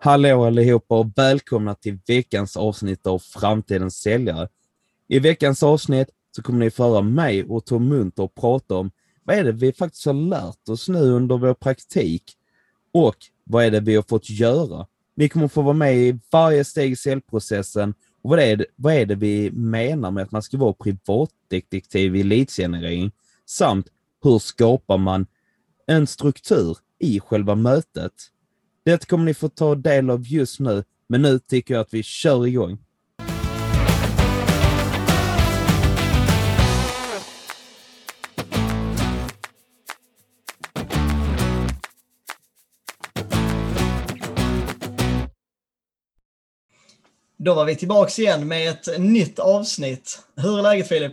Hallå allihopa och välkomna till veckans avsnitt av Framtidens säljare. I veckans avsnitt så kommer ni föra mig och Tom Munter och prata om vad är det vi faktiskt har lärt oss nu under vår praktik och vad är det vi har fått göra. Ni kommer få vara med i varje steg i säljprocessen och vad är, det, vad är det vi menar med att man ska vara privatdetektiv i leadsgenerering samt hur skapar man en struktur i själva mötet. Det kommer ni få ta del av just nu, men nu tycker jag att vi kör igång. Då var vi tillbaks igen med ett nytt avsnitt. Hur är läget Filip?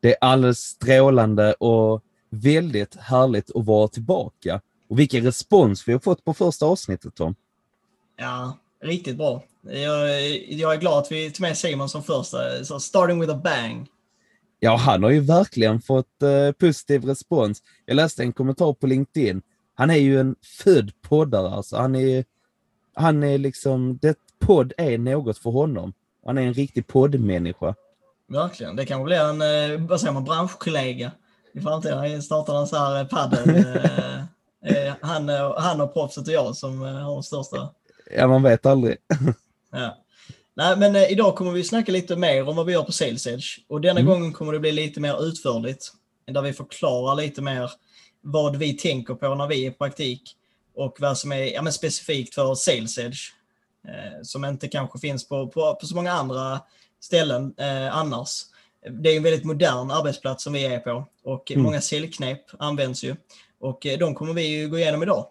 Det är alldeles strålande och väldigt härligt att vara tillbaka. Och vilken respons vi har fått på första avsnittet Tom. Ja, riktigt bra. Jag, jag är glad att vi tog med Simon som första. Så starting with a bang. Ja, han har ju verkligen fått eh, positiv respons. Jag läste en kommentar på LinkedIn. Han är ju en född poddare alltså. Han är, han är liksom, det podd är något för honom. Han är en riktig poddmänniska. Verkligen. Det kanske blir en, eh, vad säger man, branschkollega i framtiden. Han startar en sån här padel. eh, eh, han, och- han och proffset och jag som eh, har de största. Ja, man vet aldrig. Ja. Nej, men eh, idag kommer vi snacka lite mer om vad vi gör på Sales Edge. Och denna Mm. gången kommer det bli lite mer utförligt. Där vi förklarar lite mer vad vi tänker på när vi är i praktik. Och vad som är ja, specifikt för Sales Edge. Eh, som inte kanske finns på, på, på så många andra ställen eh, annars. Det är en väldigt modern arbetsplats som vi är på. Och Mm. många säljknep används ju. Och eh, de kommer vi ju gå igenom idag.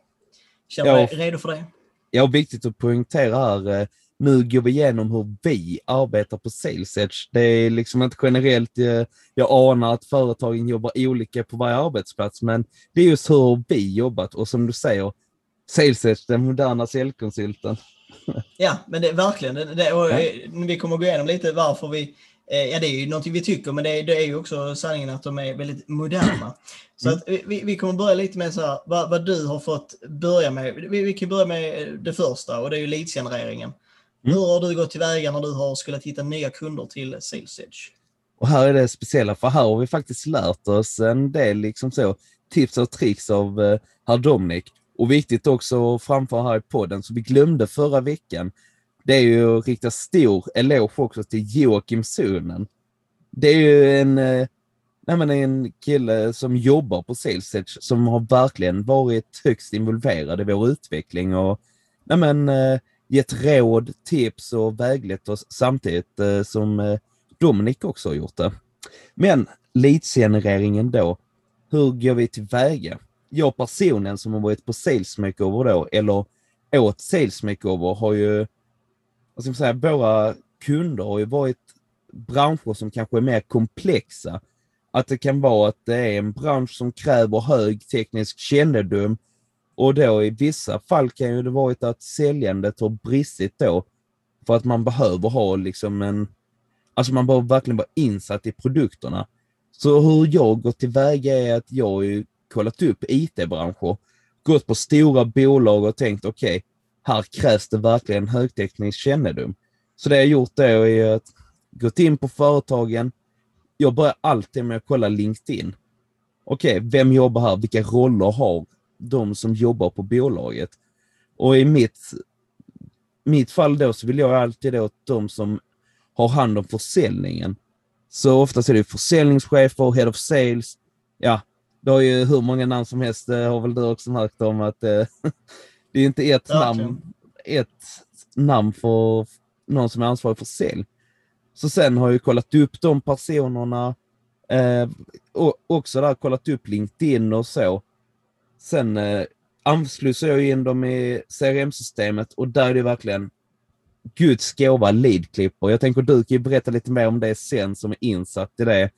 Känner Ja. du dig redo för det? Ja, viktigt att poängtera här. eh, Nu går vi igenom hur vi arbetar på Sales Edge. Det är liksom inte generellt, eh, jag anar att företagen jobbar olika på varje arbetsplats, men det är just hur vi jobbat och som du säger, Sales Edge, den moderna säljkonsulten. Ja, men det är verkligen. Det, det, och, Ja. Vi kommer gå igenom lite varför vi... Eh, ja, det är ju någonting vi tycker, men det, är- det är ju också sanningen att de är väldigt moderna. Så Mm. att vi- vi, kommer börja lite med så här, vad, vad du har fått börja med. Vi, vi kan börja med det första och det är ju leadsgenereringen. Mm. Hur har du gått tillväga när du har skulle hitta nya kunder till Sales Edge? Och här är det speciella, för här har vi faktiskt lärt oss en del liksom så, tips och tricks av eh, herr Dominic. Och viktigt också att framföra här i podden, som vi glömde förra veckan, det är ju att rikta stor eloge också till Joakim Sunen. Det är ju en, eh, nej men en kille som jobbar på Sales Edge som har verkligen varit högst involverad i vår utveckling och nej men, eh, gett råd, tips och väglett oss samtidigt eh, som Dominic också har gjort det. Men leadsgenereringen då, hur går vi tillväga? Jag personen som har varit på Sales Makeover då, eller åt Sales Makeover, har ju, vad ska man säga, våra kunder har ju varit branscher som kanske är mer komplexa. Att det kan vara att det är en bransch som kräver hög teknisk kännedom och då i vissa fall kan ju det varit att säljandet har bristit då för att man behöver ha liksom en Alltså man behöver verkligen vara insatt i produkterna. Så hur jag går tillväga är att jag har ju kollat upp IT-branscher, gått på stora bolag och tänkt okej, här krävs det verkligen högteknisk kännedom. Så det jag gjort då är att gått in på företagen. Jag börjar alltid med att kolla LinkedIn. Okej, vem jobbar här? Vilka roller har de som jobbar på bolaget? Och i mitt, mitt fall då så vill jag alltid åt de som har hand om försäljningen. Så oftast är det försäljningschefer, head of sales. Ja, det har ju hur många namn som helst, det har väl du också märkt om att eh, det är inte ett Verkligen. namn, ett namn för någon som är ansvarig för sälj. Så sen har jag kollat upp de personerna, eh, och också där kollat upp LinkedIn och så. Sen eh, ansluter jag in dem i CRM-systemet och där är det verkligen Guds gåva leadklipper. Jag tänker du kan ju berätta lite mer om det sen som är insatt i det.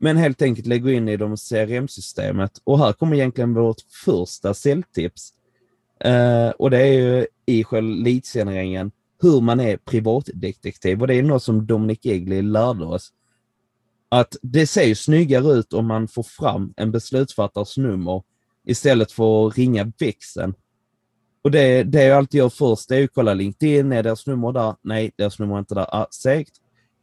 Men helt enkelt lägga in i de CRM-systemet. Och här kommer egentligen vårt första säljtips. Uh, och det är ju i själva leadsgenereringen hur man är privatdetektiv. Och det är något som Dominic Egli lärde oss. Att det ser ju snyggare ut om man får fram en beslutsfattares nummer istället för att ringa växeln. Och det, det jag alltid gör först är att kolla LinkedIn, är deras nummer där? Nej, deras nummer är inte där. Ah, segt.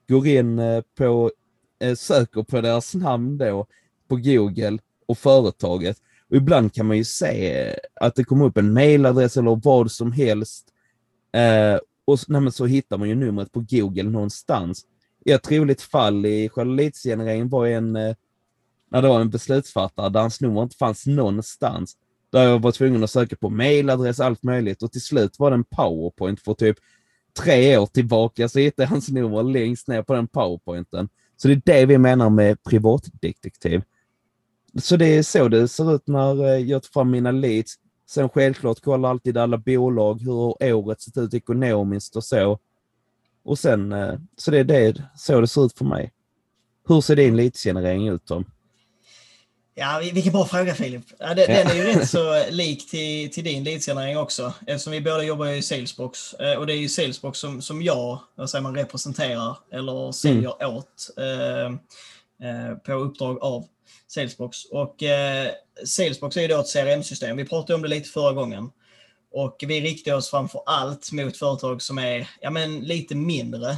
Går in eh, på, eh, söker på deras namn då på Google och företaget. Och ibland kan man ju se att det kommer upp en mailadress eller vad som helst. Eh, och nej, så hittar man ju numret på Google någonstans. Ett roligt fall i själva var en, eh, när det var en beslutsfattare där hans nummer inte fanns någonstans. Där jag var tvungen att söka på mailadress, allt möjligt och till slut var det en powerpoint för typ tre år tillbaka så hittade jag hans nummer längst ner på den powerpointen. Så det är det vi menar med privatdetektiv. Så det är så det ser ut när eh, jag tar fram mina leads. Sen självklart kollar alltid alla bolag hur året sett ut ekonomiskt och så. Och sen, eh, så det är det, så det ser ut för mig. Hur ser din leadsgenerering ut Tom? Ja, vilken bra fråga Filip. Ja, det, ja. Den är ju rätt så lik till, till din leadsgenerering också. Eftersom vi båda jobbar i Salesbox. Eh, och det är ju Salesbox som, som jag vad säger man, representerar eller säljer mm. åt eh, på uppdrag av Salesbox. Och eh, Salesbox är ju då ett CRM-system. Vi pratade om det lite förra gången. Och vi riktar oss framför allt mot företag som är ja, men lite mindre.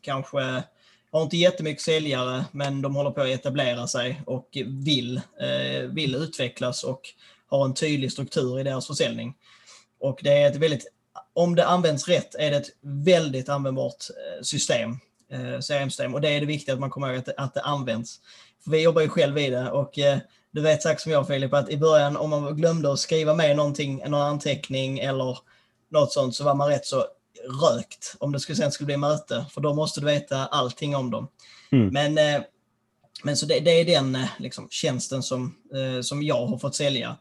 Kanske har inte jättemycket säljare, men de håller på att etablera sig och vill, eh, vill utvecklas och har en tydlig struktur i deras försäljning. Och det är ett väldigt, om det används rätt är det ett väldigt användbart eh, system, eh, CRM-system. Och det är det viktiga att man kommer ihåg att, att det används. Vi jobbar ju själv i det och eh, du vet sagt som jag Filip, att i början om man glömde att skriva med någonting, någon anteckning eller något sånt så var man rätt så rökt om det skulle, sen skulle bli möte. För då måste du veta allting om dem. Mm. Men, eh, men så det, det, är den eh, liksom, tjänsten som, eh, som jag har fått sälja.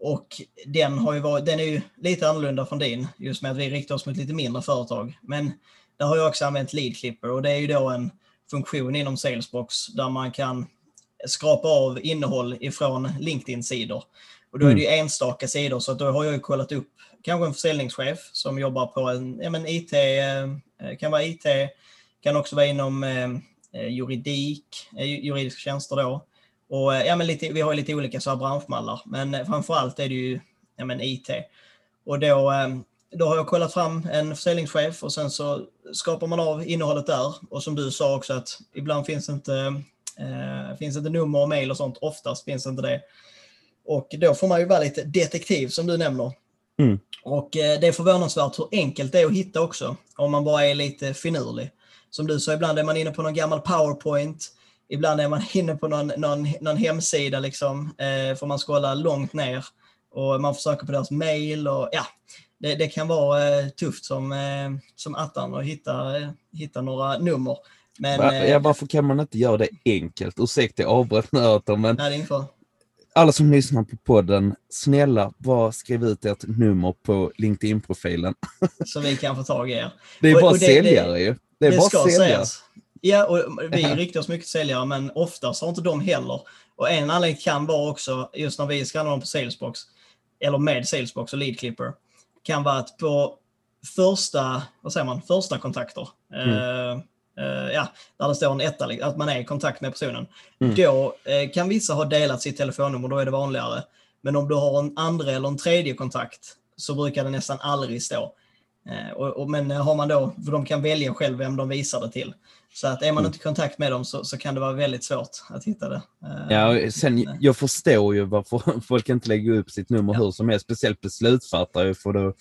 Och den, har ju varit, den är ju lite annorlunda från din, just med att vi riktar oss mot lite mindre företag. Men där har jag också använt Lead Clipper och det är ju då en funktion inom Salesbox där man kan skrapa av innehåll ifrån LinkedIn-sidor. Och då är det ju mm. enstaka sidor, så då har jag ju kollat upp kanske en försäljningschef som jobbar på en ja, men IT, eh, kan vara IT, kan också vara inom eh, eh juridik, eh, juridiska tjänster då. Och ja, men lite, vi har lite olika så här branschmallar, men framförallt är det ju ja, men IT. Och då, då har jag kollat fram en försäljningschef och sen så skapar man av innehållet där. Och som du sa också att ibland finns inte, eh, finns inte nummer och mejl och sånt, oftast finns inte det. Och då får man ju vara lite detektiv som du nämner. Mm. Och eh, det är förvånansvärt hur enkelt det är att hitta också, om man bara är lite finurlig. Som du sa, ibland är man inne på någon gammal powerpoint, ibland är man inne på någon, någon, någon hemsida, liksom, eh, får man scrolla långt ner och man försöker på deras mail och ja, det, det kan vara eh, tufft som, eh, som attan att hitta, eh, hitta några nummer. Men, ja, eh, varför kan man inte göra det enkelt? Ursäkta jag avbröt nu, men nej, det alla som lyssnar på podden, snälla bara skriv ut ert nummer på LinkedIn-profilen. Så vi kan få tag i er. Det är och, bara och det, säljare ju. Det är det bara ska säljare. Sägas. Ja, och vi riktar oss mycket säljare, men oftast har inte de heller. Och en anledning kan vara också, just när vi skannar dem på Salesbox, eller med Salesbox och Lead Clipper, kan vara att på första, vad säger man, första kontakter, mm. Uh, ja, där det står en etta, att man är i kontakt med personen. Mm. Då uh, kan vissa ha delat sitt telefonnummer, då är det vanligare. Men om du har en andra eller en tredje kontakt så brukar det nästan aldrig stå. Uh, och, och, men har man då, för de kan välja själv vem de visar det till. Så att är man mm. inte i kontakt med dem så, så, kan det vara väldigt svårt att hitta det. Ja, sen, jag förstår ju varför folk inte lägger upp sitt nummer ja. hur som helst, speciellt beslutsfattare. För då,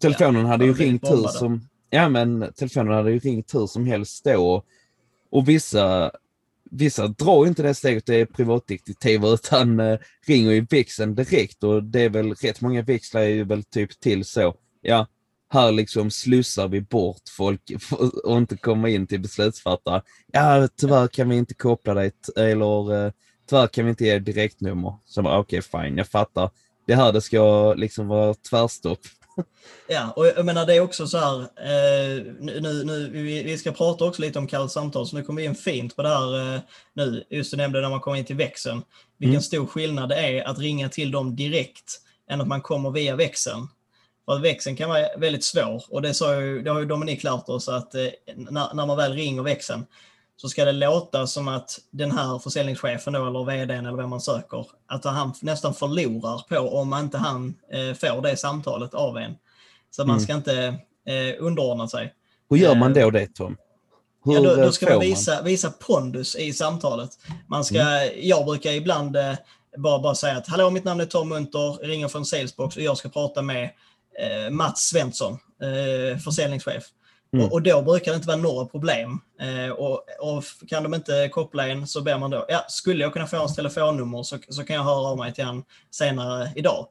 telefonen ja, hade ju ringt hur som Ja, men telefonen hade ju ringt hur som helst då. Och vissa, vissa drar inte det steget till privatdetektiv utan eh, ringer ju växeln direkt och det är väl rätt många växlar är ju väl typ till så. Ja, här liksom slussar vi bort folk och inte komma in till beslutsfattare. Ja, tyvärr kan vi inte koppla dig eller eh, tyvärr kan vi inte ge direktnummer. Så okej, okay, fine, jag fattar. Det här det ska liksom vara tvärstopp. Ja, och jag menar det är också så här, eh, nu, nu, vi, vi ska prata också lite om kallt samtal, så nu kommer vi in fint på det här eh, nu, just du nämnde när man kommer in till växeln, vilken mm. stor skillnad det är att ringa till dem direkt än att man kommer via växeln. För att växeln kan vara väldigt svår och det, sa ju, det har ju Dominik lärt oss att eh, när, när man väl ringer växeln så ska det låta som att den här försäljningschefen då, eller vdn eller vem man söker, att han nästan förlorar på om inte han eh, får det samtalet av en. Så man mm. ska inte eh, underordna sig. Hur gör man då det Tom? Hur ja, då, då ska man visa, man? visa pondus i samtalet. Man ska, mm. Jag brukar ibland eh, bara, bara säga att hallå mitt namn är Tom Munter, ringer från Salesbox och jag ska prata med eh, Mats Svensson, eh, försäljningschef. Mm. Och, och, då brukar det inte vara några problem. Eh, och, och, kan de inte koppla in så ber man då, ja, skulle jag kunna få hans telefonnummer så, så kan jag höra av mig till honom senare idag.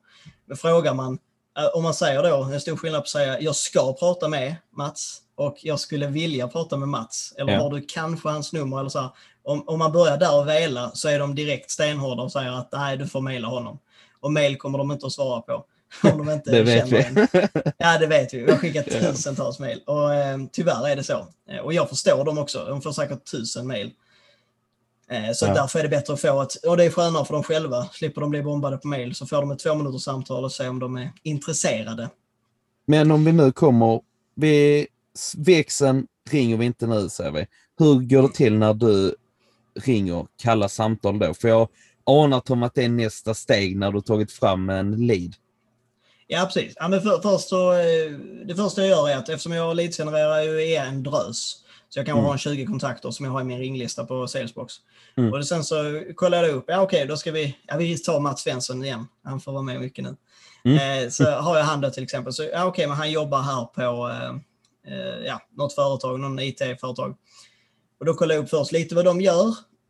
Men frågar man, eh, om man säger då, en stor skillnad på att säga jag ska prata med Mats och jag skulle vilja prata med Mats. Eller ja. har du kanske hans nummer? Eller så här. Om, om man börjar där och vela så är de direkt stenhårda och säger att nej, du får mejla honom. Och mejl kommer de inte att svara på. Om de inte det vet vi. Ja, det vet vi. Vi har skickat tusentals mejl. Och eh, tyvärr är det så. Eh, och jag förstår dem också. De får säkert tusen mejl. Eh, så ja. därför är det bättre att få ett, och det är skönare för dem själva. Slipper de bli bombade på mejl så får de ett två minuters samtal och se om de är intresserade. Men om vi nu kommer, vi, växeln ringer vi inte nu säger vi. Hur går det till när du ringer kalla samtal då? För jag anar Tom att det är nästa steg när du tagit fram en lead. Ja, precis. Ja, men för, först så, eh, det första jag gör är att eftersom jag leadsgenererar ju är en drös, så jag kan mm. ha 20 kontakter som jag har i min ringlista på Salesbox. Mm. Och sen så kollar jag upp, ja okej, okay, då ska vi, ja, vi tar Mats Svensson igen. Han får vara med mycket nu. Mm. Eh, så har jag han då till exempel, så ja okej, okay, men han jobbar här på eh, eh ja, något företag, någon IT-företag. Och då kollar jag upp först lite vad de gör.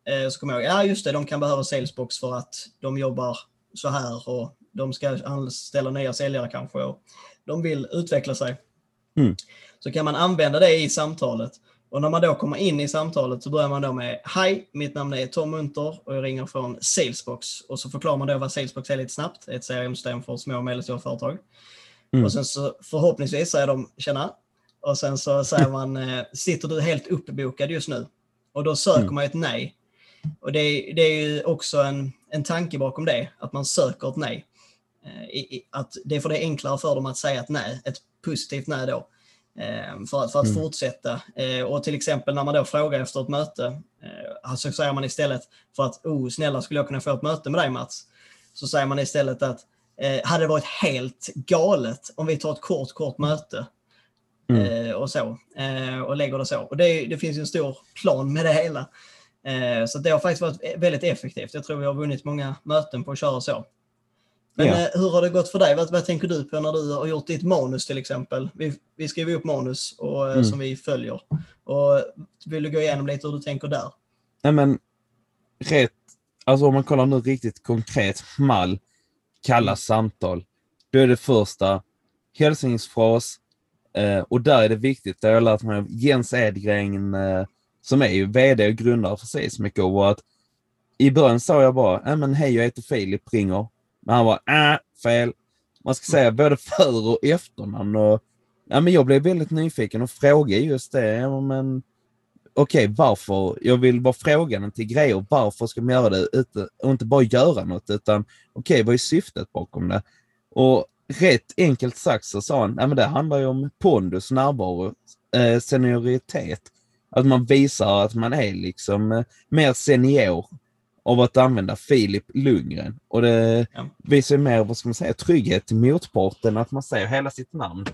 Eh, så kommer jag ihåg, ja just det, de kan behöva Salesbox för att de jobbar så här och de ska anställa nya säljare kanske och de vill utveckla sig. Mm. Så kan man använda det i samtalet. Och när man då kommer in i samtalet så börjar man då med Hej, mitt namn är Tom Munter och jag ringer från Salesbox. Och så förklarar man då vad Salesbox är lite snabbt, ett CRM-system för små och medelstora företag. Mm. Och sen så förhoppningsvis säger de tjena. Och sen så säger man, eh, sitter du helt uppbokad just nu? Och då söker mm. man ett nej. Och det, det är ju också en, en tanke bakom det, att man söker ett nej. Eh, att det är för det är enklare för dem att säga ett nej, ett positivt nej då. Eh, för, för att mm. fortsätta. Eh, och till exempel när man då frågar efter ett möte, så alltså säger man istället för att oh, snälla skulle jag kunna få ett möte med dig Mats? Så säger man istället att hade det varit helt galet om vi tar ett kort, kort möte mm. och så. och lägger det så. Och det, det finns en stor plan med det hela. så det har faktiskt varit väldigt effektivt. Jag tror vi har vunnit många möten på att köra så. Men ja. Eh, hur har det gått för dig? Vad, vad, tänker du på när du har gjort ditt manus till exempel? Vi, vi skriver upp manus och, eh, mm. som vi följer. Och vill du gå igenom lite hur du tänker där? Nej men, rätt, alltså om man kollar nu riktigt konkret, mall, kalla samtal. Då är det första hälsningsfras eh, och där är det viktigt, det har jag lärt mig av Jens Edgren eh, som är ju VD och grundare för Seismico att i början sa jag bara, men hej jag heter Filip, ringer. Men han var äh, fel. Man ska säga både för och efternamn. Och, eh, ja, men jag blev väldigt nyfiken och frågade just det. Ja, men, Okej, okay, varför? Jag vill bara fråga den till grejer. Varför ska man göra det och inte bara göra något? Utan okej, okay, vad är syftet bakom det? Och rätt enkelt sagt så sa han, ja, men det handlar ju om pondus, närvaro, eh, senioritet. Att man visar att man är liksom eh, mer senior av att använda Filip Lundgren. Och det ja. visar mer, vad ska man säga, trygghet till motparten att man säger hela sitt namn.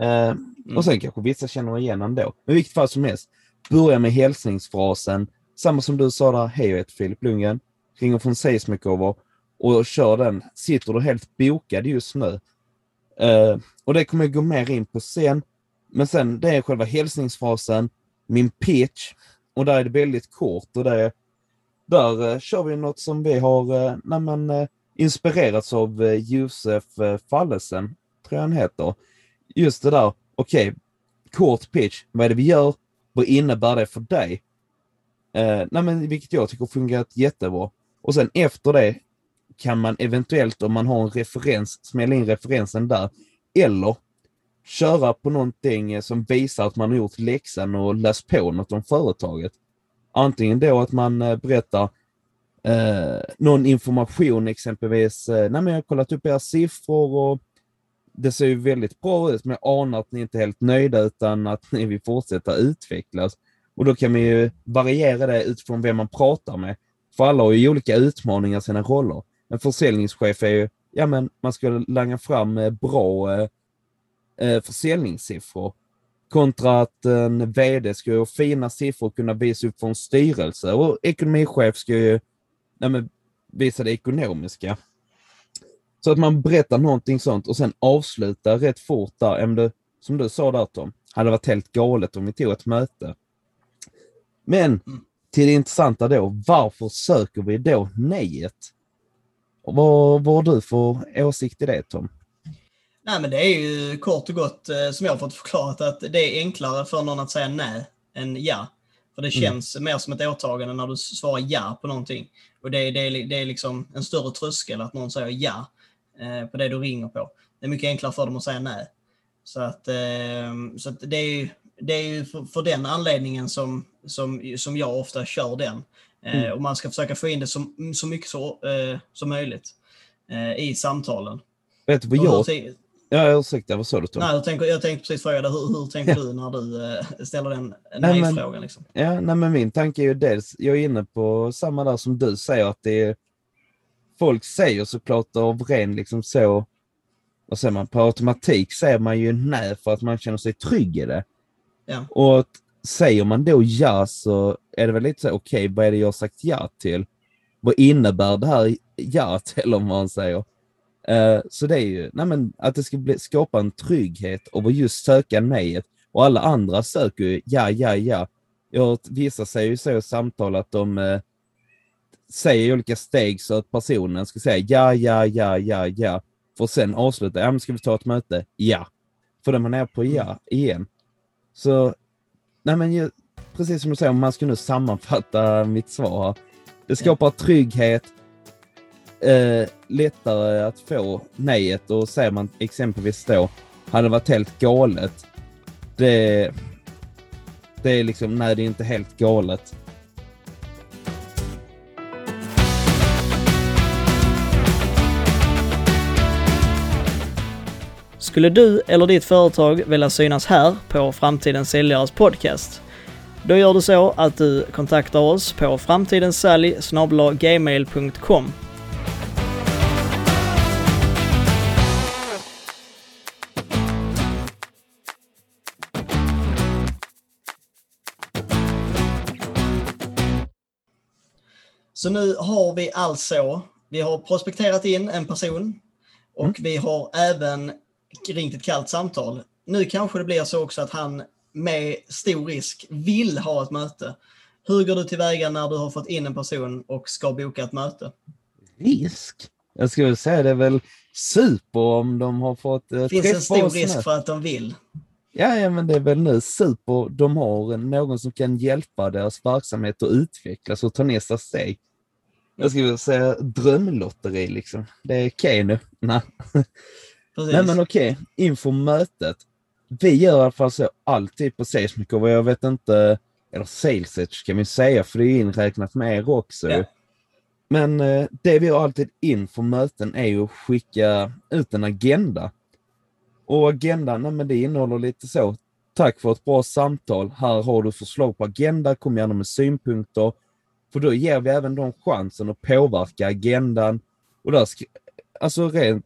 Eh, mm. Och sen kanske vissa känner igen ändå. Men i vilket fall som helst, börja med hälsningsfrasen. Samma som du sa där, hej jag heter Filip Lundgren, ringer från Seismikover och kör den. Sitter du helt bokad just nu? Eh, och det kommer jag gå mer in på sen. Men sen det är själva hälsningsfrasen, min pitch och där är det väldigt kort och det är där eh, kör vi något som vi har eh, nej, eh, inspirerats av eh, Josef eh, Fallesen, tror jag han heter. Just det där, okej, okay, kort pitch, vad är det vi gör? Vad innebär det för dig? Eh, nej, men, vilket jag tycker fungerat jättebra. Och sen efter det kan man eventuellt, om man har en referens, smälla in referensen där. Eller köra på någonting eh, som visar att man har gjort läxan och läst på något om företaget. Antingen då att man eh, berättar eh, någon information exempelvis. Eh, nej men jag har kollat upp era siffror och det ser ju väldigt bra ut men jag anar att ni inte är helt nöjda utan att ni vill fortsätta utvecklas. Och då kan man ju variera det utifrån vem man pratar med. För alla har ju olika utmaningar i sina roller. En försäljningschef är ju, ja men man ska langa fram eh, bra eh, eh försäljningssiffror. Kontra att en VD ska ju ha fina siffror kunna visa upp för en styrelse och ekonomichef ska ju nej men, visa det ekonomiska. Så att man berättar någonting sånt och sen avslutar rätt fort där. Det, som du sa där Tom, hade varit helt galet om vi tog ett möte. Men till det intressanta då, varför söker vi då nejet? Vad, vad har du för åsikt i det Tom? Nej men det är ju kort och gott eh, som jag har fått förklarat att det är enklare för någon att säga nej än ja. För det mm. känns mm. mer som ett åtagande när du svarar ja på någonting. Och det, det, det är liksom en större tröskel att någon säger ja eh, på det du ringer på. Det är mycket enklare för dem att säga nej. Så att, eh, så att det är ju, det är ju för, för, den anledningen som, som, som jag ofta kör den. Eh, mm. Och man ska försöka få in det så, så mycket så, som möjligt i samtalen. Vet du vad jag... Ja, ursäkta, vad sa du Tom? Nej, jag, tänker, jag tänkte precis fråga dig, hur, hur tänker ja. du när du äh, ställer den nej-frågan? Liksom? Ja, nej, men min tanke är ju dels, jag är inne på samma där som du säger, att det är, folk säger såklart av ren liksom så, vad säger man, på automatik säger man ju nej för att man känner sig trygg i det. Ja. Och säger man då ja så är det väl lite så, okej, okay, vad är det jag har sagt ja till? Vad innebär det här ja till, om man säger? Uh, så det är ju, nej men, att det ska bli, skapa en trygghet att just söka nejet. Och alla andra söker ju ja, ja, ja. Jag, vissa säger ju så i samtal att de uh, säger olika steg så att personen ska säga ja, ja, ja, ja, ja. För sen avsluta, ja men ska vi ta ett möte? Ja. För då man är på ja mm. igen. Så, nej men ju, precis som du säger, om man ska nu sammanfatta mitt svar här. Det skapar trygghet, eh, lättare att få nejet och säger man exempelvis då, hade varit helt galet. Det, det är liksom, nej det är inte helt galet. Skulle du eller ditt företag vilja synas här på Framtidens Säljares podcast? Då gör du så att du kontaktar oss på framtidenssälj Så nu har vi alltså, vi har prospekterat in en person och mm. vi har även ringt ett kallt samtal. Nu kanske det blir så också att han med stor risk vill ha ett möte. Hur går du tillväga när du har fått in en person och ska boka ett möte? Risk? Jag skulle säga det är väl super om de har fått Det finns en stor risk för att de vill. Ja, ja, men det är väl nu super. De har någon som kan hjälpa deras verksamhet att utvecklas och ta nästa steg. Jag skulle säga drömlotteri liksom. Det är okej okay nu. Nej. Nej men okej, okay. inför mötet. Vi gör i alla fall så alltid på Salesmaker och jag vet inte, eller Sales kan vi säga för det är inräknat med er också. Ja. Men eh, det vi gör alltid inför möten är ju att skicka ut en agenda. Och agendan, nej, men det innehåller lite så. Tack för ett bra samtal. Här har du förslag på agenda. Kom gärna med synpunkter. För då ger vi även dem chansen att påverka agendan. Och där, alltså rent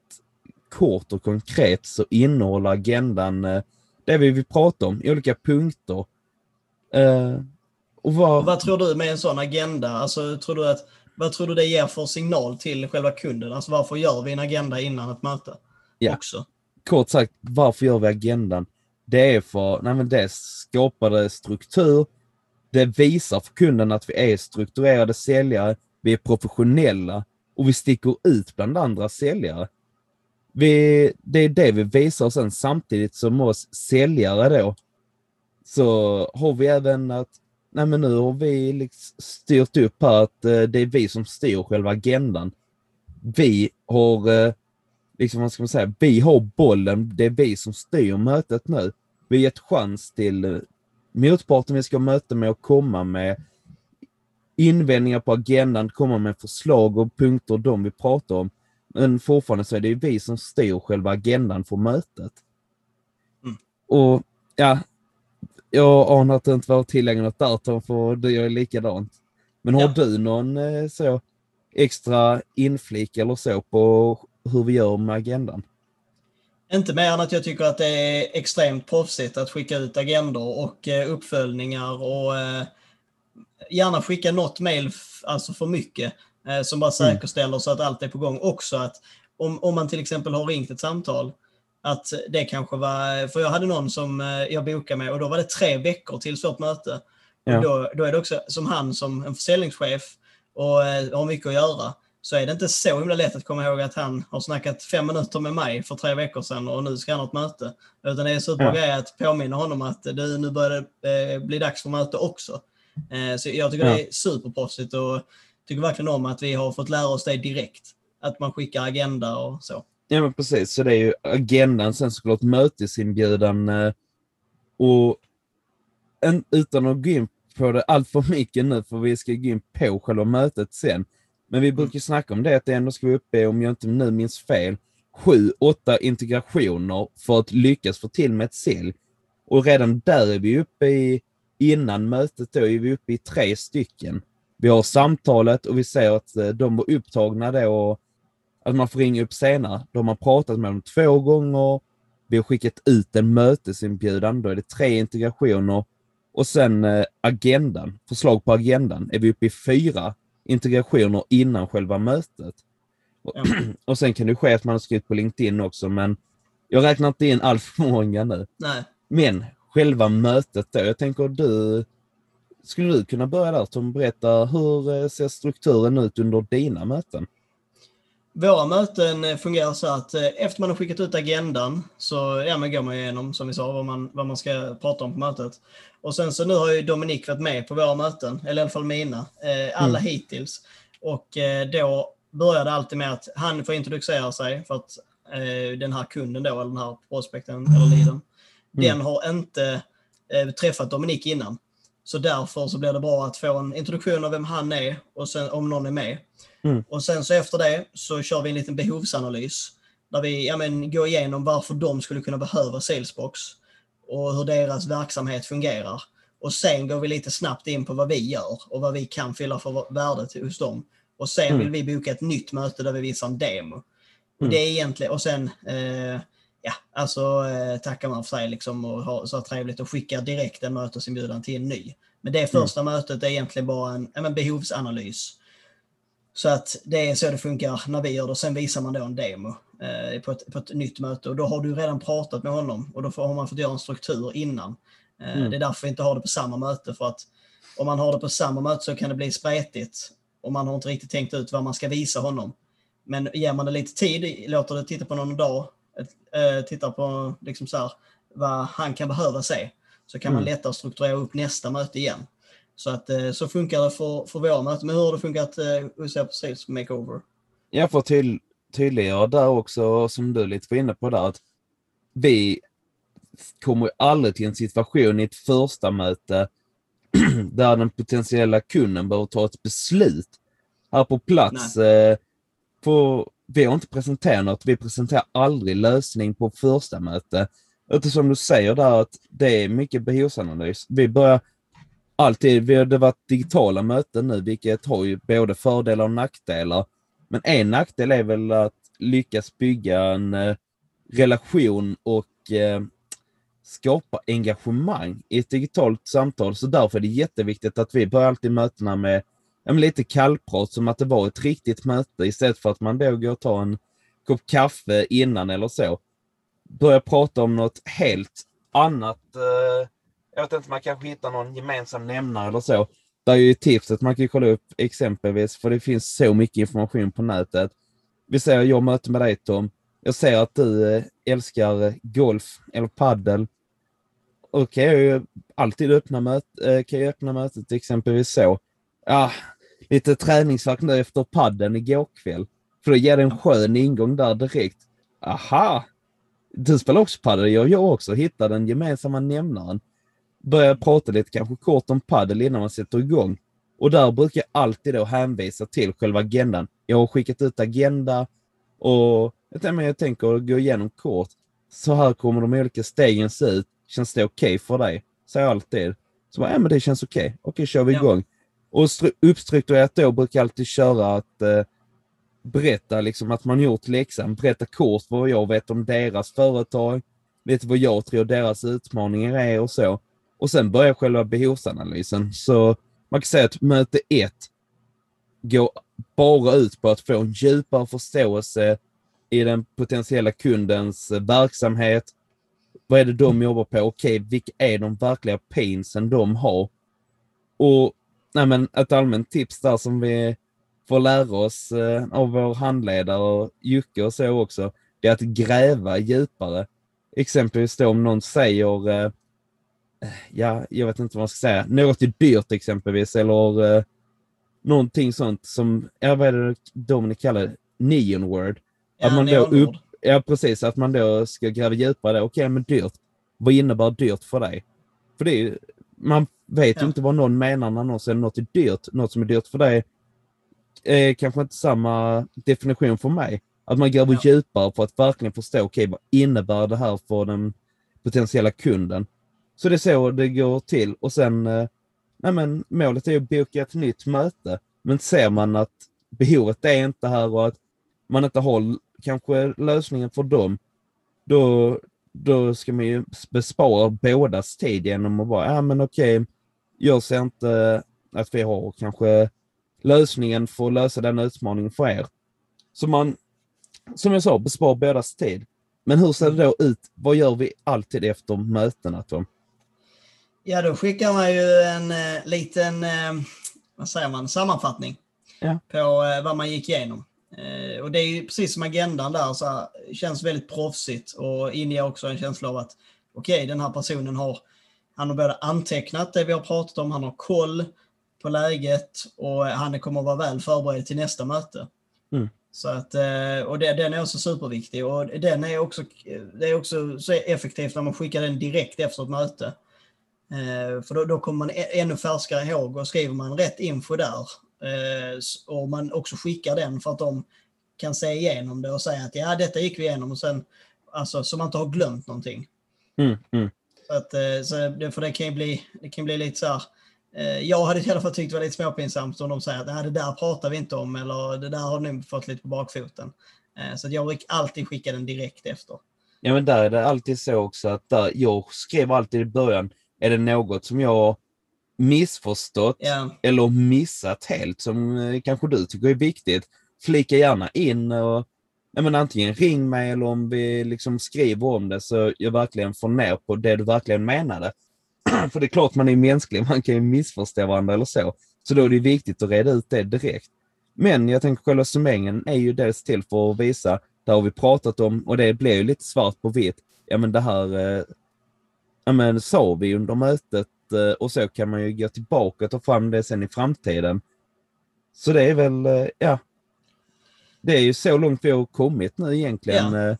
kort och konkret så innehåller agendan eh, det vi vill prata om i olika punkter. Eh, och vad... vad tror du med en sån agenda? Alltså, tror du att, vad tror du det ger för signal till själva kunden? Alltså varför gör vi en agenda innan ett möte? Ja. Också? Kort sagt, varför gör vi agendan? Det är för, nej men det skapar struktur, det visar för kunden att vi är strukturerade säljare, vi är professionella och vi sticker ut bland andra säljare. Vi, det är det vi visar sen samtidigt som oss säljare då. Så har vi även att, nej men nu har vi liksom styrt upp här att eh, det är vi som styr själva agendan. Vi har, eh, liksom vad ska man säga, vi har bollen, det är vi som styr mötet nu. Vi har gett chans till eh, motparten vi ska möta med att komma med invändningar på agendan, komma med förslag och punkter de vi pratar om. Men fortfarande så är det vi som styr själva agendan för mötet. Mm. Och ja, jag anar att det inte var tillägnat där Tom, för du gör likadant. Men har ja. du någon eh, så extra inflik eller så på hur vi gör med agendan? Inte mer än att jag tycker att det är extremt proffsigt att skicka ut agendor och eh, uppföljningar och eh, gärna skicka något mail alltså för mycket som bara mm. säkerställer mm. så att allt är på gång. Också att om, om man till exempel har ringt ett samtal att det kanske var, för jag hade någon som jag bokade med och då var det tre veckor till vårt möte. Ja. Och då, då är det också som han som en försäljningschef och eh, har mycket att göra så är det inte så himla lätt att komma ihåg att han har snackat fem minuter med mig för tre veckor sedan och nu ska han ha ett möte. Utan det är så ja. grej att påminna honom att det nu börjar det eh, bli dags för möte också. Eh, så jag tycker ja. det är superproffsigt och tycker verkligen om att vi har fått lära oss det direkt. Att man skickar agenda och så. Ja men precis, så det är ju agendan, sen såklart mötesinbjudan och en, utan att gå in på det allt för mycket nu, för vi ska gå in på själva mötet sen. Men vi brukar snacka om det, att det ändå ska vara uppe, om jag inte nu minns fel, sju, åtta integrationer för att lyckas få till med ett sälj. Och redan där är vi uppe i, innan mötet då, är vi uppe i tre stycken. Vi har samtalet och vi ser att eh, de var upptagna då och att man får ringa upp senare. De har pratat med dem två gånger. Vi har skickat ut en mötesinbjudan. Då är det tre integrationer och sen eh, agendan, förslag på agendan, är vi uppe i fyra integrationer innan själva mötet. Och, ja. och sen kan det ske att man har skrivit på LinkedIn också, men jag räknar inte in allt för många nu. Nej. Men själva mötet då, jag tänker du, skulle du kunna börja där Tom, berätta hur eh, ser strukturen ut under dina möten? Våra möten eh, fungerar så att eh, efter man har skickat ut agendan så ja, man går man igenom, som vi sa, vad man, vad man ska prata om på mötet. Och sen så nu har ju Dominik varit med på våra möten, eller i alla fall mina, eh, alla mm. hittills. Och då börjar det alltid med att han får introducera sig för att den här kunden då, eller den här prospekten eller leaden, mm. den har inte träffat Dominik innan. Så därför så blir det bra att få en introduktion av vem han är och sen om någon är med. Mm. Och sen så efter det så kör vi en liten behovsanalys där vi ja, men, går igenom varför de skulle kunna behöva Salesbox och hur deras verksamhet fungerar. Och sen går vi lite snabbt in på vad vi gör och vad vi kan fylla för värde hos dem. Och sen mm. vill vi boka ett nytt möte där vi visar en demo. Mm. Och det är egentligen, och sen eh, ja, alltså eh, tackar man för sig liksom och har så trevligt och skickar direkt en mötesinbjudan till en ny. Men det första mm. mötet är egentligen bara en, en behovsanalys. Så att det är så det funkar när vi gör det. Sen visar man då en demo eh, på, ett, på ett nytt möte och då har du redan pratat med honom och då får, har man fått göra en struktur innan. Eh, mm. Det är därför vi inte har det på samma möte för att om man har det på samma möte så kan det bli spretigt och man har inte riktigt tänkt ut vad man ska visa honom. Men ger man det lite tid, låter det titta på någon dag, äh, tittar på liksom så här, vad han kan behöva se, så kan mm. man lättare strukturera upp nästa möte igen. Så att eh, så funkar det för, för våra möten. Men hur har det funkat eh, hos er på Sales Makeover? Jag får till, tydliggöra där också, som du lite var inne på där, att vi kommer aldrig till en situation i ett första möte där den potentiella kunden behöver ta ett beslut här på plats. Eh, på, vi har inte presenterat något, vi presenterar aldrig lösning på första möte. Utan som du säger där att det är mycket behovsanalys. Vi börjar alltid, vi har det varit digitala möten nu, vilket har ju både fördelar och nackdelar. Men en nackdel är väl att lyckas bygga en eh, relation och eh, skapa engagemang i ett digitalt samtal. Så därför är det jätteviktigt att vi börjar alltid mötena med lite kallprat som att det var ett riktigt möte istället för att man då går och tar en kopp kaffe innan eller så. Börja prata om något helt annat eh, jag vet inte, man kanske hittar någon gemensam nämnare eller så. Där är ju tipset, man kan kolla upp exempelvis, för det finns så mycket information på nätet. Vi säger jag möter med dig Tom. Jag ser att du eh, älskar golf eller paddel. Och kan jag ju alltid öppna, möt, eh, kan jag öppna mötet exempelvis så. Ja, lite träningsvärk nu efter padden igår kväll. För då ger det en skön ingång där direkt. aha, du spelar också padel, jag jag också. Hitta den gemensamma nämnaren. Börja prata lite kanske kort om padel innan man sätter igång. Och där brukar jag alltid då hänvisa till själva agendan. Jag har skickat ut agenda och jag tänker gå igenom kort. Så här kommer de olika stegen se ut. Känns det okej okay för dig? Säger jag alltid. Så bara, ja men det känns okej. Okay. Okej, kör vi igång. Och uppstrukturerat då brukar jag alltid köra att eh, berätta liksom att man gjort läxan, berätta kort vad jag vet om deras företag, vet vad jag tror deras utmaningar är och så. Och sen börjar själva behovsanalysen. Så man kan säga att möte ett går bara ut på att få en djupare förståelse i den potentiella kundens eh, verksamhet. Vad är det de jobbar på? Okej, vilka är de verkliga painsen de har? Och nej men, ett allmänt tips där som vi får lära oss eh, av vår handledare och Jocke och så också, det är att gräva djupare. Exempelvis då om någon säger, eh, ja, jag vet inte vad man ska säga, något är dyrt exempelvis eller eh, någonting sånt som, ja vad är det Dominic kallar det, neon word. Ja, att man då upp, ja precis, att man då ska gräva djupare. Okej, men dyrt. Vad innebär dyrt för dig? För det är, man vet ju Ja. inte vad någon menar när någon säger något är dyrt. Något som är dyrt för dig är kanske inte samma definition för mig. Att man gräver Ja. djupare för att verkligen förstå, okej, vad innebär det här för den potentiella kunden? Så det är så det går till. Och sen, eh, nej men målet är att boka ett nytt möte. Men ser man att behovet är inte här och att man inte har kanske lösningen för dem, då, då ska man ju bespara bådas tid genom att bara, ja men okej, jag ser inte att vi har kanske lösningen för att lösa den utmaningen för er. Så man, som jag sa, besparar bådas tid. Men hur ser det då ut? Vad gör vi alltid efter mötena Tom? Ja, då skickar man ju en eh, liten, eh, vad säger man, sammanfattning Ja. på eh, vad man gick igenom. Eh, och det är precis som agendan där, så här, känns väldigt proffsigt och inger också en känsla av att okej, den här personen har, han har både antecknat det vi har pratat om, han har koll på läget och han kommer att vara väl förberedd till nästa möte. Mm. Så att, eh, och det, den är också superviktig och den är också, det är också så effektivt när man skickar den direkt efter ett möte. Eh, För då, då kommer man ännu färskare ihåg och skriver man rätt info där och man också skickar den för att de kan se igenom det och säga att ja, detta gick vi igenom och sen, alltså så man inte har glömt någonting. Mm, mm. Så att, eh, så det, för det kan ju bli, det kan bli lite så här, eh, jag hade i alla fall tyckt det var lite småpinsamt om de säger att "Nej, det där pratar vi inte om eller det där har ni fått lite på bakfoten. Eh, Så att jag alltid skicka den direkt efter. Ja, men där är det alltid så också att där, jag skrev alltid i början, är det något som jag missförstått Ja, eller missat helt som eh, kanske du tycker är viktigt, flika gärna in och ja, men antingen ring mig eller om vi liksom skriver om det så jag verkligen får ner på det du verkligen menade. För det är klart man är mänsklig, man kan ju missförstå varandra eller så. Så då är det viktigt att reda ut det direkt. Men jag tänker själva summeringen är ju dels till för att visa, det har vi pratat om och det blir ju lite svart på vitt. Ja men det här eh, ja, men sa vi under mötet eh, och så kan man ju gå tillbaka och ta fram det sen i framtiden. Så det är väl, eh, ja. Det är ju så långt vi har kommit nu egentligen. Ja. Eh,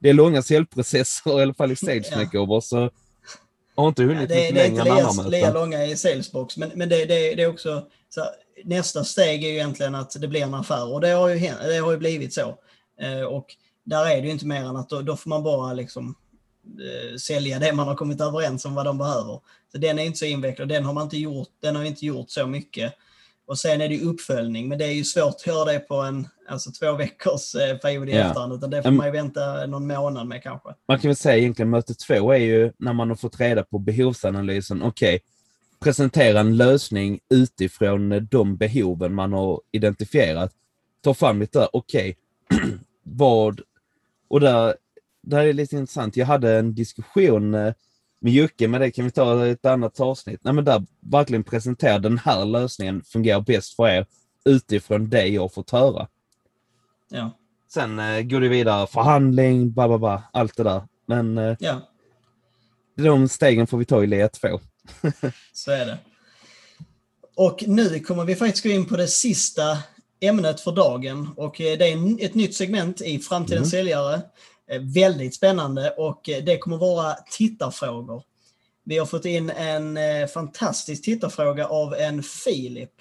Det är långa säljprocesser, i alla fall i Stage Ja. Så har inte hunnit Ja, det, mycket det är längre inte än andra lika, lika möten. långa i salesbox, men, men det, det, det är också så här, nästa steg är ju egentligen att det blir en affär och det har ju, det har ju blivit så. Eh, och där är det ju inte mer än att då, då får man bara liksom sälja det man har kommit överens om vad de behöver. Så den är inte så invecklad, den har man inte gjort, den har inte gjort så mycket. Och sen är det ju uppföljning, men det är ju svårt att göra det på en alltså två veckors eh, period i Ja. efterhand, utan det får Mm. man ju vänta någon månad med kanske. Man kan väl säga egentligen möte två är ju när man har fått reda på behovsanalysen. Okej, presentera en lösning utifrån eh, de behoven man har identifierat. Ta fram lite där, okej, vad... Och där, där är lite intressant. Jag hade en diskussion eh, med Jocke, men det kan vi ta i ett annat avsnitt. Nej, men där verkligen presentera den här lösningen fungerar bäst för er utifrån det jag fått höra. Ja, Sen eh, går det vidare, förhandling, ba, ba, ba, allt det där. Men eh, ja. de stegen får vi ta i led två. Så är det. Och nu kommer vi faktiskt gå in på det sista ämnet för dagen och eh, det är ett nytt segment i Framtidens Mm. säljare. Eh, Väldigt spännande och eh, det kommer vara tittarfrågor. Vi har fått in en eh, fantastisk tittarfråga av en Filip.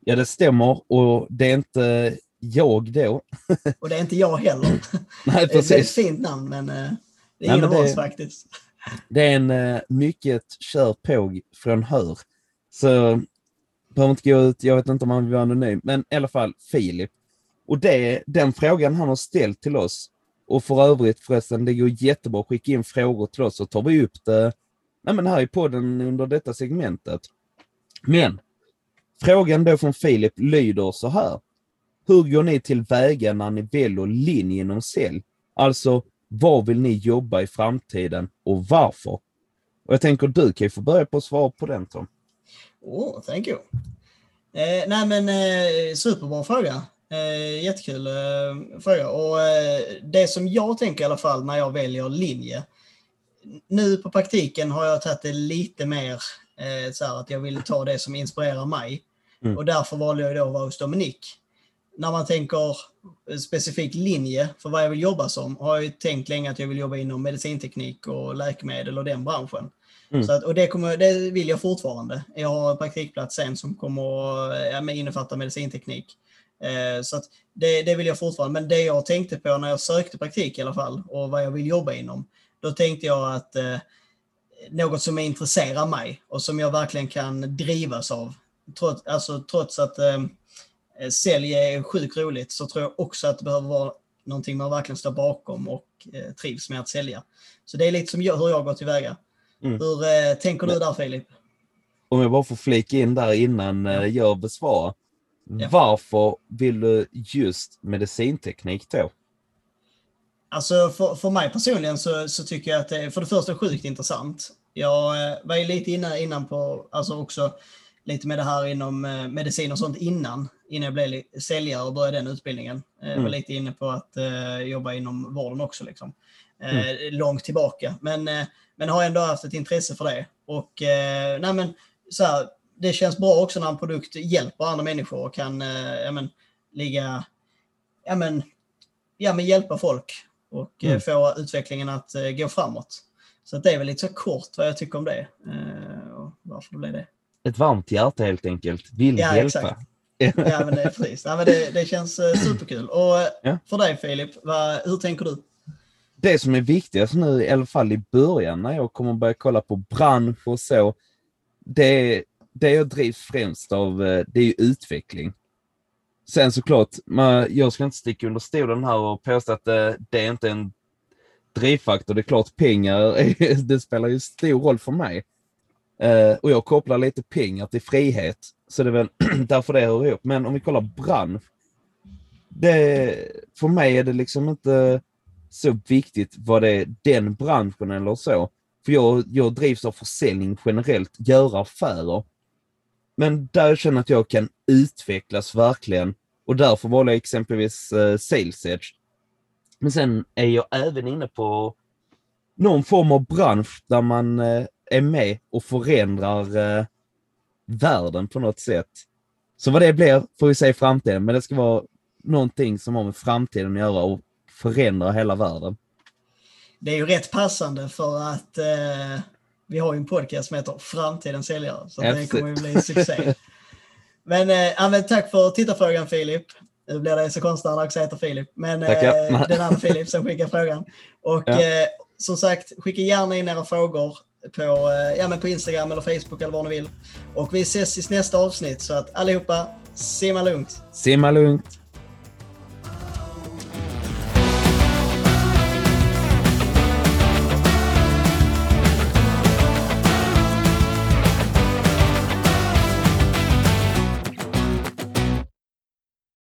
Ja, det stämmer och det är inte jag då. Och det är inte jag heller. Nej, Det är ett precis. fint namn men det är Nej, ingen av oss faktiskt. Det är en mycket kör på från Hör. Så behöver inte gå ut, jag vet inte om han vill vara anonym, men i alla fall Filip. Och det, den frågan han har ställt till oss, och för övrigt förresten, det går jättebra att skicka in frågor till oss så tar vi upp det nej, men här i podden under detta segmentet. Men frågan då från Filip lyder så här. Hur går ni tillväga när ni väljer linje inom sälj? Alltså, vad vill ni jobba i framtiden och varför? Och jag tänker du kan ju få börja på att svara på den Tom. Oh, thank you. Eh, nej men eh, superbra fråga. Eh, jättekul eh, fråga. Och eh, det som jag tänker i alla fall när jag väljer linje. Nu på praktiken har jag tagit det lite mer eh, så här att jag vill ta det som inspirerar mig. Mm. Och därför valde jag då att vara hos Dominik. När man tänker specifik linje för vad jag vill jobba som har jag ju tänkt länge att jag vill jobba inom medicinteknik och läkemedel och den branschen. Mm. Så att, och det, kommer, det vill jag fortfarande. Jag har en praktikplats sen som kommer att ja, men innefatta medicinteknik. Eh, så det, det vill jag fortfarande. Men det jag tänkte på när jag sökte praktik i alla fall och vad jag vill jobba inom. Då tänkte jag att eh, något som intresserar mig och som jag verkligen kan drivas av. Trots, alltså, trots att eh, sälj är sjukt roligt så tror jag också att det behöver vara någonting man verkligen står bakom och eh, trivs med att sälja. Så det är lite som jag, hur jag går tillväga. Mm. Hur eh, tänker du där Filip? Om jag bara får flika in där innan ja. jag besvarar. Ja. Varför vill du just medicinteknik då? Alltså för, för mig personligen så, så tycker jag att det är för det första sjukt intressant. Jag eh, var ju lite inne innan på, alltså också lite med det här inom eh, medicin och sånt innan, innan jag blev säljare och började den utbildningen. Eh, Jag var Mm. lite inne på att eh, jobba inom vården också liksom. Eh, Långt tillbaka. Men, eh, men har ändå haft ett intresse för det. Och eh, nej men, så här, det känns bra också när en produkt hjälper andra människor och kan eh, ja, men, ligga, ja, men, ja, men hjälpa folk och eh, Mm. få utvecklingen att eh, gå framåt. Så det är väl lite så kort vad jag tycker om det. Och varför det blev det. Ett varmt hjärta helt enkelt. Vill Ja, hjälpa. exakt. Ja, men det, precis. Ja, men det, det känns superkul. Och Ja. för dig Filip, vad, hur tänker du? Det som är viktigast nu, i alla fall i början när jag kommer börja kolla på bransch och så, det, det jag drivs främst av, eh, det är ju utveckling. Sen såklart, man, jag ska inte sticka under stolen här och påstå att det, det är inte en drivfaktor. Det är klart pengar, det spelar ju stor roll för mig. Eh, och jag kopplar lite pengar till frihet. Så det är väl därför det hör ihop. Men om vi kollar bransch. Det, för mig är det liksom inte så viktigt vad det är den branschen eller så. För jag, jag drivs av försäljning generellt, göra affärer. Men där jag känner att jag kan utvecklas verkligen. Och därför valde jag exempelvis eh, Sales Edge. Men sen är jag även inne på någon form av bransch där man eh, är med och förändrar eh, världen på något sätt. Så vad det blir får vi se i framtiden, men det ska vara någonting som har med framtiden att göra och förändra hela världen. Det är ju rätt passande för att eh, vi har ju en podcast som heter Framtidens säljare. Så det kommer ju bli succé. men, eh, men tack för tittarfrågan Filip. Nu blir det så konstigt när han också heter Filip. Men eh, den andra Filip som skickar frågan. Och Ja. eh, som sagt, skicka gärna in era frågor på, eh, ja, men på Instagram eller Facebook eller vad ni vill. Och vi ses i nästa avsnitt. Så att allihopa, simma lugnt. Simma lugnt!